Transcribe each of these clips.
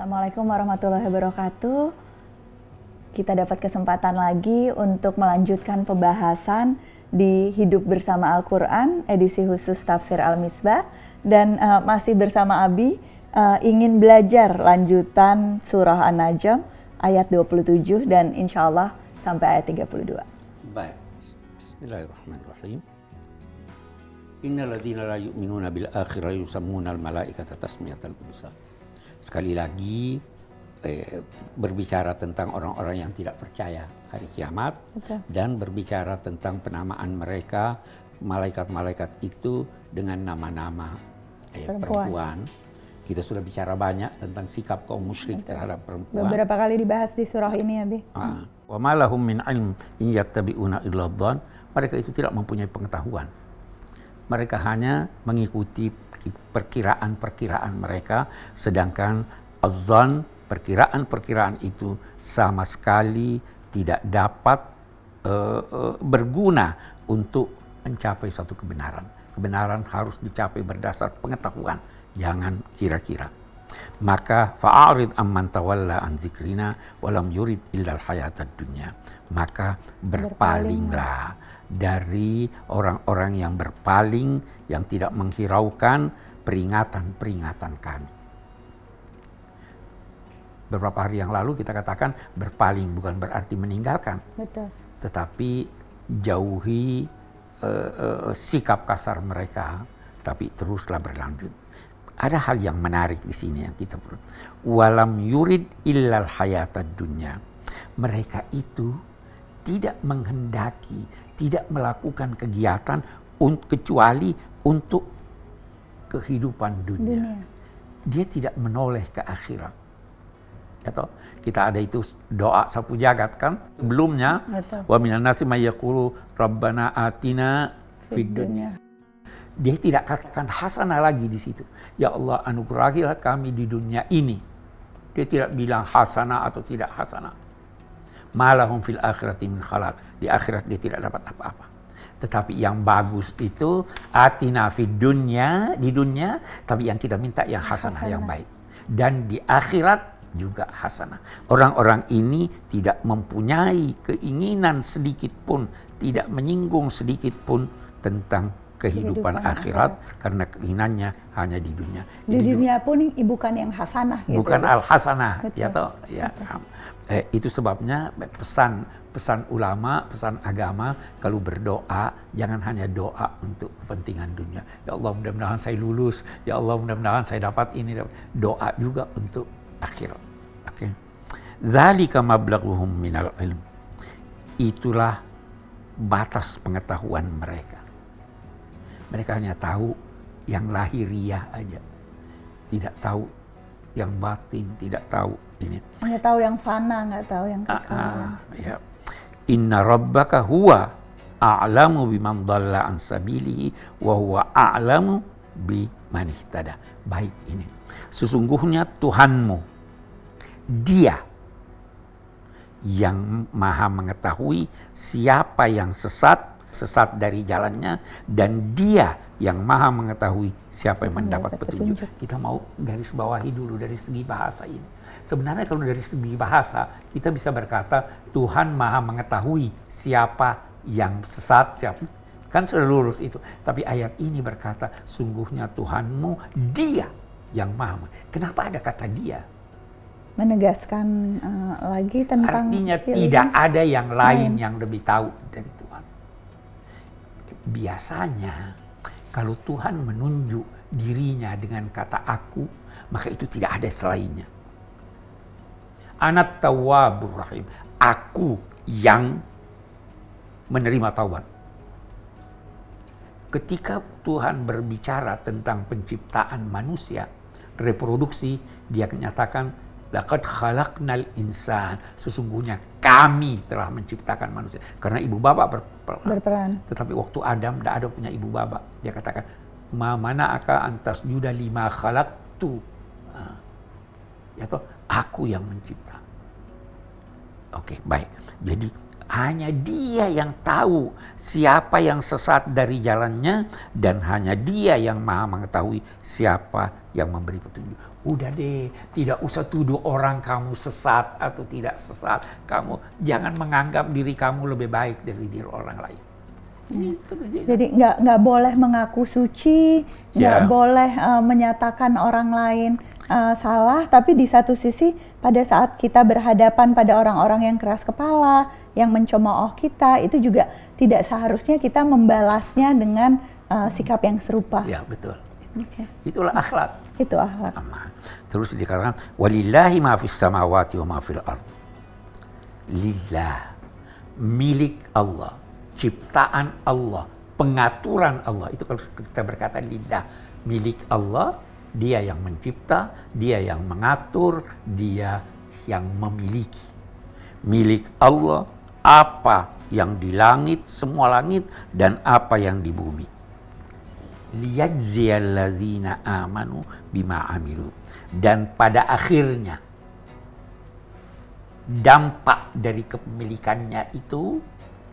Assalamualaikum warahmatullahi wabarakatuh. Kita dapat kesempatan lagi untuk melanjutkan pembahasan di Hidup Bersama Al-Quran, edisi khusus Tafsir Al-Misbah. Dan uh, masih bersama Abi, uh, ingin belajar lanjutan surah An-Najm ayat 27 dan insya Allah sampai ayat 32. Baik, Bismillahirrahmanirrahim. Innalladzina la yu'minuna bil akhirah yusammuna al malaikata tasmiyatal unsa. Sekali lagi eh, berbicara tentang orang-orang yang tidak percaya hari kiamat Betul. dan berbicara tentang penamaan mereka malaikat-malaikat itu dengan nama-nama eh, Perempuan. perempuan. Kita sudah bicara banyak tentang sikap kaum musyrik terhadap perempuan. Beberapa kali dibahas di surah ini Abi. Ah, wa ma lahum min ilm in yattabi'una illa. Mereka itu tidak mempunyai pengetahuan. Mereka hanya mengikuti perkiraan-perkiraan mereka sedangkan azan perkiraan-perkiraan itu sama sekali tidak dapat uh, uh, berguna untuk mencapai suatu kebenaran. Kebenaran harus dicapai berdasar pengetahuan, jangan kira-kira. Maka fa'arid amman tawalla an zikrina walam yurid illal hayatad dunya. Maka berpalinglah dari orang-orang yang berpaling yang tidak menghiraukan peringatan-peringatan kami beberapa hari yang lalu kita katakan berpaling bukan berarti meninggalkan Betul. tetapi jauhi uh, uh, sikap kasar mereka tapi teruslah berlanjut ada hal yang menarik di sini yang kita perlu. Walam yurid illal hayatad dunya. Mereka itu tidak menghendaki, tidak melakukan kegiatan un, kecuali untuk kehidupan dunia. Dunia. Dia tidak menoleh ke akhirat. Atau kita ada itu doa sapu jagat kan sebelumnya Betul. wa minan nasi may yaqulu rabbana atina fid dunya dia tidak katakan hasanah lagi di situ. Ya Allah anugerahilah kami di dunia ini. Dia tidak bilang hasanah atau tidak hasanah. Malahum fil akhirati min khalaq. Di akhirat dia tidak dapat apa-apa. Tetapi yang bagus itu atina fid dunya di dunia, tapi yang kita minta yang hasanah, yang Hasanah. baik. Dan di akhirat juga hasanah. Orang-orang ini tidak mempunyai keinginan sedikit pun, tidak menyinggung sedikit pun tentang kehidupan, Kehidupan akhirat karena keinginannya hanya di dunia. Di Jadi dunia pun bukan yang hasanah gitu. bukan al hasanah Betul. ya toh ya eh, itu sebabnya pesan pesan ulama pesan agama kalau berdoa jangan hanya doa untuk kepentingan dunia. Ya Allah mudah-mudahan saya lulus. Ya Allah mudah-mudahan saya dapat ini. Dapat. doa juga untuk akhirat. Oke. Zalika mablaghuhum minal ilm. Itulah batas pengetahuan mereka. Mereka hanya tahu yang lahiriah aja. Tidak tahu yang batin, tidak tahu ini. Hanya tahu yang fana, nggak tahu yang Ah, kekal. ah, ya. Inna rabbaka huwa a'lamu biman dhalla an sabilihi wa huwa a'lamu biman ihtada. Baik ini. Sesungguhnya Tuhanmu dia yang maha mengetahui siapa yang sesat sesat dari jalannya dan dia yang maha mengetahui siapa yang mendapat Mendapat petunjuk. petunjuk. Kita mau garis bawahi dulu dari segi bahasa ini. Sebenarnya kalau dari segi bahasa kita bisa berkata Tuhan maha mengetahui siapa yang sesat, siapa kan sudah lurus itu. Tapi ayat ini berkata sungguhnya Tuhanmu dia yang maha. Kenapa ada kata dia? Menegaskan eh, lagi tentang Artinya pilihan. tidak ada yang lain Lain. yang lebih tahu dari Tuhan. Biasanya kalau Tuhan menunjuk dirinya dengan kata aku, maka itu tidak ada selainnya. Anak tawabur rahim. Aku yang menerima taubat. Ketika Tuhan berbicara tentang penciptaan manusia, reproduksi, dia menyatakan laqad khalaqnal insan. Sesungguhnya kami telah menciptakan manusia. Karena ibu bapak berperan. berperan. Tetapi waktu Adam tidak ada punya ibu bapak. Dia katakan, ma mana aka antas juda lima khalaqtu. Ah. Ya toh, aku yang mencipta. Oke, baik. Jadi Hanya dia yang tahu siapa yang sesat dari jalannya dan hanya dia yang maha mengetahui siapa yang memberi petunjuk. Udah deh, tidak usah tuduh orang kamu sesat atau tidak sesat. Kamu jangan menganggap diri kamu lebih baik dari diri orang lain. Jadi nggak nggak boleh mengaku suci, nggak Ya. boleh uh, menyatakan orang lain uh, salah, tapi di satu sisi pada saat kita berhadapan pada orang-orang yang keras kepala, yang mencemooh kita, itu juga tidak seharusnya kita membalasnya dengan uh, sikap yang serupa. Ya, betul. Oke, Itulah akhlak. itu akhlak. Terus dikatakan walillahi ma fis samawati wa ma fil ard. Lillah milik Allah, ciptaan Allah, pengaturan Allah. Itu kalau kita berkata lillah milik Allah, dia yang mencipta, dia yang mengatur, dia yang memiliki. Milik Allah apa yang di langit, semua langit dan apa yang di bumi liyajziyalladzina amanu bima amilu. Dan pada akhirnya dampak dari kepemilikannya itu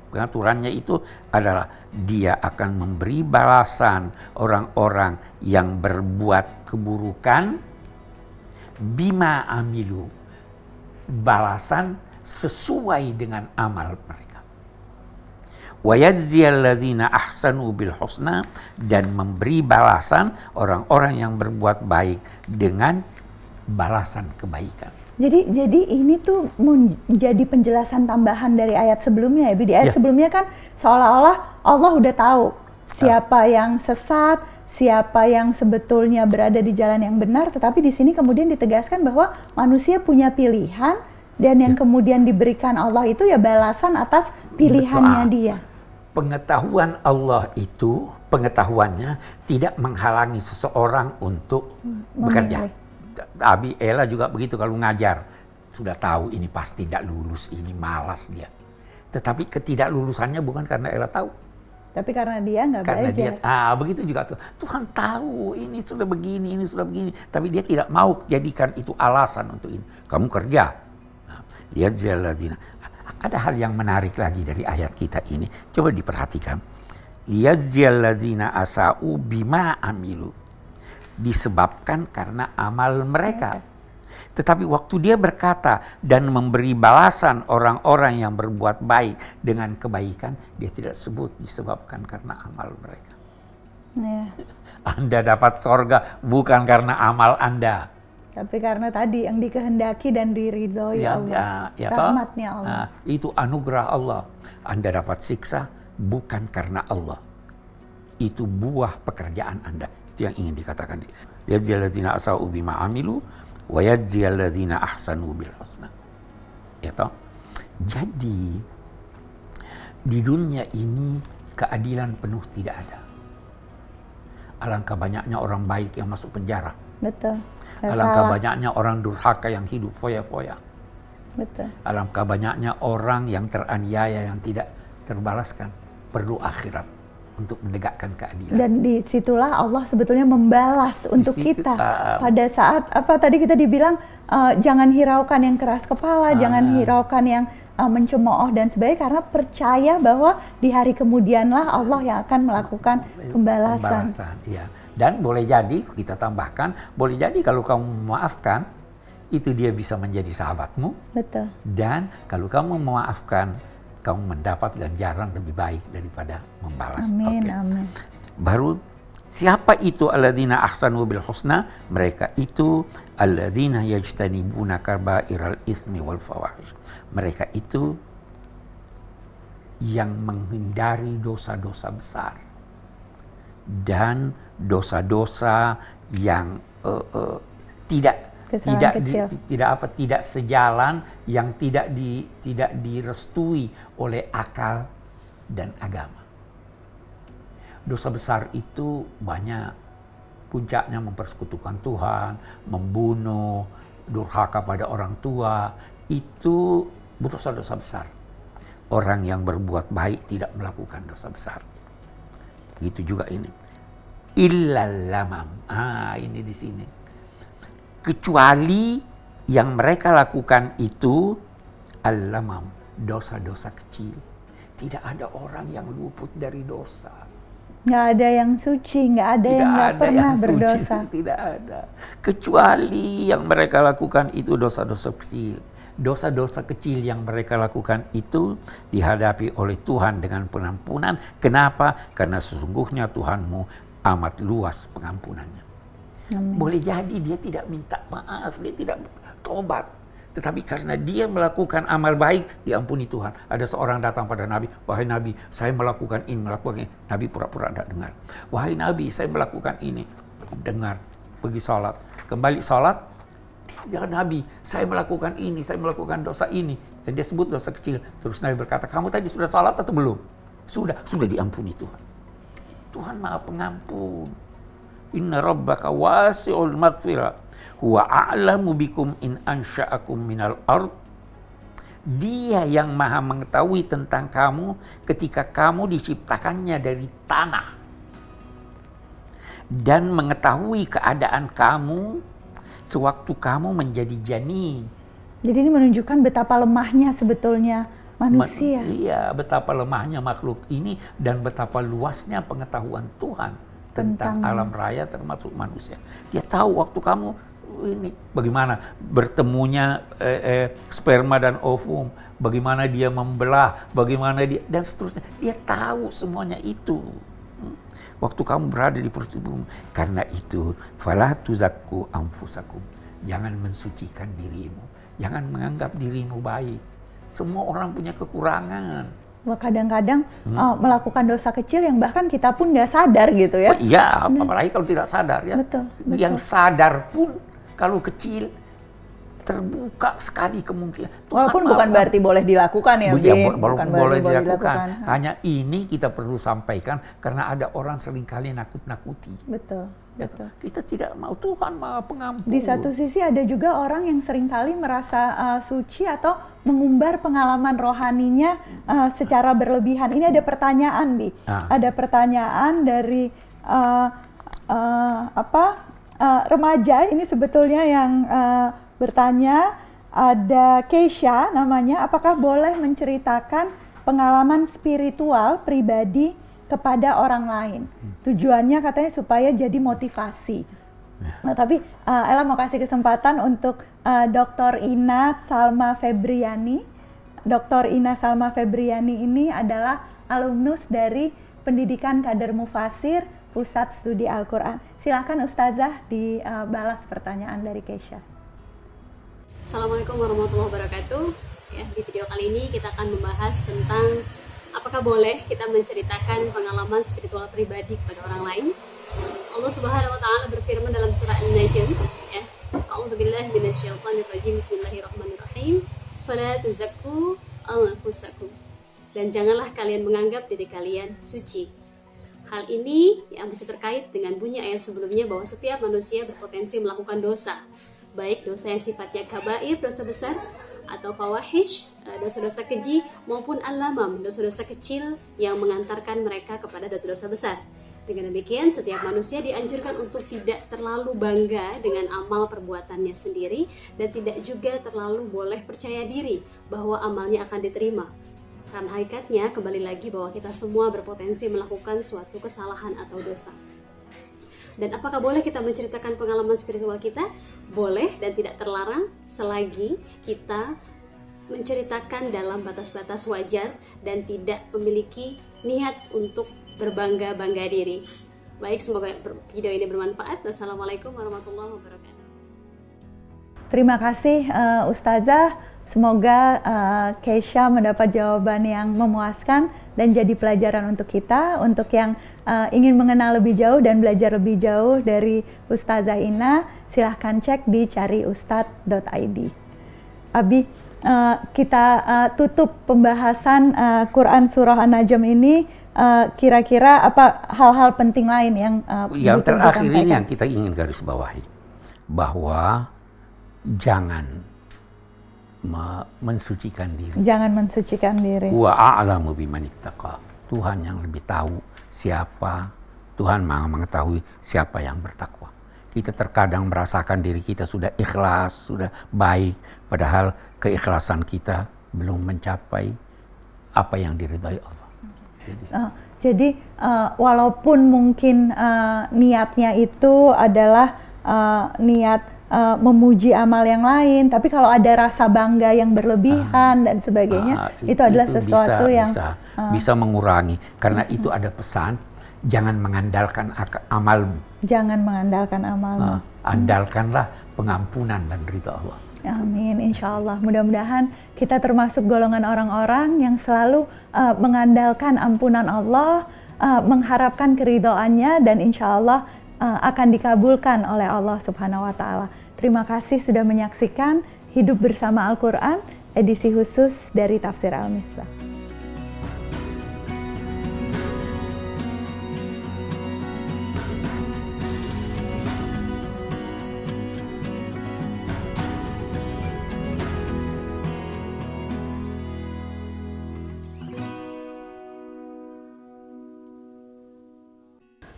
pengaturannya itu adalah dia akan memberi balasan orang-orang yang berbuat keburukan bima amilu balasan sesuai dengan amal mereka wayajziyalladzina ahsanu bil husna dan memberi balasan orang-orang yang berbuat baik dengan balasan kebaikan. Jadi jadi ini tuh menjadi penjelasan tambahan dari ayat sebelumnya ya. Di ayat Ya. sebelumnya kan seolah-olah Allah udah tahu siapa yang sesat, siapa yang sebetulnya berada di jalan yang benar, tetapi di sini kemudian ditegaskan bahwa manusia punya pilihan dan yang Ya. kemudian diberikan Allah itu ya balasan atas pilihannya Betul. dia. Pengetahuan Allah itu pengetahuannya tidak menghalangi seseorang untuk bekerja. Abi Ella juga begitu kalau ngajar. Sudah tahu ini pasti tidak lulus, ini malas dia. Tetapi ketidaklulusannya bukan karena Ella tahu, Tapi karena dia nggak karena belajar. dia ah begitu juga tuh. Tuhan tahu ini sudah begini ini sudah begini. Tapi dia tidak mau jadikan itu alasan untuk ini. Kamu kerja. Nah, lihat jaladina ada hal yang menarik lagi dari ayat kita ini. Coba diperhatikan. Lihat jaladina asau bima amilu disebabkan karena amal mereka tetapi waktu dia berkata dan memberi balasan orang-orang yang berbuat baik dengan kebaikan, dia tidak sebut disebabkan karena amal mereka. Ya. Anda dapat sorga bukan karena amal Anda. Tapi karena tadi yang dikehendaki dan diridhoi Ya, Allah. ya, ya? Rahmatnya Allah. Nah, itu anugerah Allah. Anda dapat siksa bukan karena Allah. Itu buah pekerjaan Anda. Itu yang ingin dikatakan. Lihat jaladzina asau bima amilu wa yajziyalladzina ahsanu bil husna. Ya toh? Jadi di dunia ini keadilan penuh tidak ada. Alangkah banyaknya orang baik yang masuk penjara. Betul. Alangkah salah. banyaknya orang durhaka yang hidup foya-foya. Betul. Alangkah banyaknya orang yang teraniaya yang tidak terbalaskan. Perlu akhirat untuk menegakkan keadilan. Dan di situlah Allah sebetulnya membalas untuk situ, kita ah, pada saat apa tadi kita dibilang eh, jangan hiraukan yang keras kepala, jangan Ah. hiraukan yang eh, mencemooh dan sebagainya karena percaya bahwa di hari kemudianlah Allah yang akan melakukan pembalasan. Pembalasan, iya. Dan boleh jadi kita tambahkan, boleh jadi kalau kamu memaafkan, itu dia bisa menjadi sahabatmu. Betul. Dan kalau kamu memaafkan, kamu mendapat ganjaran lebih baik daripada membalas. Amin, Oke. amin. Baru siapa itu alladzina ahsanu bil husna? Mereka itu alladzina yajtanibuna kabairal ismi wal fawahish. Mereka itu yang menghindari dosa-dosa besar dan dosa-dosa yang eh, eh, tidak Kesalahan tidak di- tidak apa tidak sejalan yang tidak di tidak direstui oleh akal dan agama. Dosa besar itu banyak puncaknya mempersekutukan Tuhan, membunuh, durhaka pada orang tua, itu dosa-dosa besar. Orang yang berbuat baik tidak melakukan dosa besar. Begitu juga ini. Illal lamam. Ah, ini di sini. Kecuali yang mereka lakukan itu al-lamam, dosa-dosa kecil. Tidak ada orang yang luput dari dosa. Nggak ada yang suci, nggak ada Tidak yang nggak ada pernah yang suci, berdosa. tidak ada. Kecuali yang mereka lakukan itu dosa-dosa kecil. Dosa-dosa kecil yang mereka lakukan itu dihadapi oleh Tuhan dengan pengampunan. Kenapa? Karena sesungguhnya Tuhanmu amat luas pengampunannya. Amin. Boleh jadi dia tidak minta maaf, dia tidak tobat. Tetapi karena dia melakukan amal baik, diampuni Tuhan. Ada seorang datang pada Nabi, wahai Nabi, saya melakukan ini, melakukan ini. Nabi pura-pura tidak dengar. Wahai Nabi, saya melakukan ini. Dengar, pergi sholat. Kembali sholat, ya Nabi, saya melakukan ini, saya melakukan dosa ini. Dan dia sebut dosa kecil. Terus Nabi berkata, kamu tadi sudah sholat atau belum? Sudah, sudah diampuni Tuhan. Tuhan maha pengampun. Inna rabbaka wasi'ul maghfirah. Huwa a'lamu bikum in ansha'akum minal ard. Dia yang maha mengetahui tentang kamu ketika kamu diciptakannya dari tanah. Dan mengetahui keadaan kamu sewaktu kamu menjadi janin. Jadi ini menunjukkan betapa lemahnya sebetulnya manusia. Ma- Iya, betapa lemahnya makhluk ini dan betapa luasnya pengetahuan Tuhan tentang, Tentang alam raya termasuk manusia. Dia tahu waktu kamu ini bagaimana bertemunya eh, eh, sperma dan ovum, bagaimana dia membelah, bagaimana dia dan seterusnya. Dia tahu semuanya itu. Hmm. Waktu kamu berada di perut ibumu. Karena itu, fala tuzakku anfusakum. Jangan mensucikan dirimu. Jangan menganggap dirimu baik. Semua orang punya kekurangan. Kadang-kadang Hmm. uh, melakukan dosa kecil yang bahkan kita pun nggak sadar gitu ya. Oh, iya, apalagi kalau tidak sadar ya. Betul, betul. Yang sadar pun kalau kecil terbuka sekali kemungkinan. Tuhan Walaupun maaf, bukan berarti boleh dilakukan ya, ya, Bukan boleh, boleh dilakukan. Hanya ini kita perlu sampaikan karena ada orang sering kali nakut-nakuti. Betul, Ya, betul. kita tidak mau Tuhan maha pengampun. Di satu sisi ada juga orang yang sering kali merasa uh, suci atau mengumbar pengalaman rohaninya uh, secara berlebihan. Ini ada pertanyaan, Bi. Ah. Ada pertanyaan dari uh, uh, apa uh, remaja ini sebetulnya yang uh, bertanya ada Keisha namanya, apakah boleh menceritakan pengalaman spiritual pribadi kepada orang lain? Tujuannya katanya supaya jadi motivasi. Nah, tapi uh, Ella mau kasih kesempatan untuk uh, Dr. Ina Salma Febriani. Dr. Ina Salma Febriani ini adalah alumnus dari Pendidikan Kader Mufasir Pusat Studi Al-Quran. Silahkan Ustazah dibalas pertanyaan dari Keisha. Assalamualaikum warahmatullahi wabarakatuh. Ya, di video kali ini kita akan membahas tentang apakah boleh kita menceritakan pengalaman spiritual pribadi kepada orang lain. Allah Subhanahu wa taala berfirman dalam surah An-Najm, ya. A'udzubillahi minasyaitonirrajim. Bismillahirrahmanirrahim. Fala tuzakku anfusakum. Dan janganlah kalian menganggap diri kalian suci. Hal ini yang bisa terkait dengan bunyi ayat sebelumnya bahwa setiap manusia berpotensi melakukan dosa, baik dosa yang sifatnya kabair, dosa besar, atau fawahish, eh, dosa-dosa keji, maupun alamam, dosa-dosa kecil yang mengantarkan mereka kepada dosa-dosa besar. Dengan demikian, setiap manusia dianjurkan untuk tidak terlalu bangga dengan amal perbuatannya sendiri dan tidak juga terlalu boleh percaya diri bahwa amalnya akan diterima. Karena hakikatnya kembali lagi bahwa kita semua berpotensi melakukan suatu kesalahan atau dosa. Dan apakah boleh kita menceritakan pengalaman spiritual kita? Boleh dan tidak terlarang selagi kita menceritakan dalam batas-batas wajar dan tidak memiliki niat untuk berbangga-bangga diri. Baik, semoga video ini bermanfaat. Wassalamualaikum warahmatullahi wabarakatuh. Terima kasih uh, Ustazah. Semoga uh, Keisha mendapat jawaban yang memuaskan dan jadi pelajaran untuk kita, untuk yang uh, ingin mengenal lebih jauh dan belajar lebih jauh dari Ustazah Ina, silahkan cek di cariustad.id. Abi, uh, kita uh, tutup pembahasan uh, Quran Surah An-Najm ini. uh, Kira-kira apa hal-hal penting lain yang uh, yang terakhir ini yang kita ingin garis bawahi bahwa jangan me- mensucikan diri. Jangan mensucikan diri. Wa a'lamu bimanittaqa. Tuhan yang lebih tahu siapa Tuhan maha mengetahui siapa yang bertakwa. Kita terkadang merasakan diri kita sudah ikhlas, sudah baik, padahal keikhlasan kita belum mencapai apa yang diridhai Allah. Jadi, uh, jadi uh, walaupun mungkin uh, niatnya itu adalah uh, niat uh, memuji amal yang lain, tapi kalau ada rasa bangga yang berlebihan uh, dan sebagainya, uh, itu, itu adalah sesuatu bisa, yang bisa, uh, bisa mengurangi. Karena bisa. itu ada pesan, jangan mengandalkan amalmu. Jangan mengandalkan amalmu. Uh, andalkanlah pengampunan dan ridha Allah. Amin, insya Allah. Mudah-mudahan kita termasuk golongan orang-orang yang selalu uh, mengandalkan ampunan Allah, uh, mengharapkan keridoannya, dan insya Allah uh, akan dikabulkan oleh Allah Subhanahu wa Ta'ala. Terima kasih sudah menyaksikan Hidup Bersama Al-Quran, edisi khusus dari Tafsir Al-Misbah.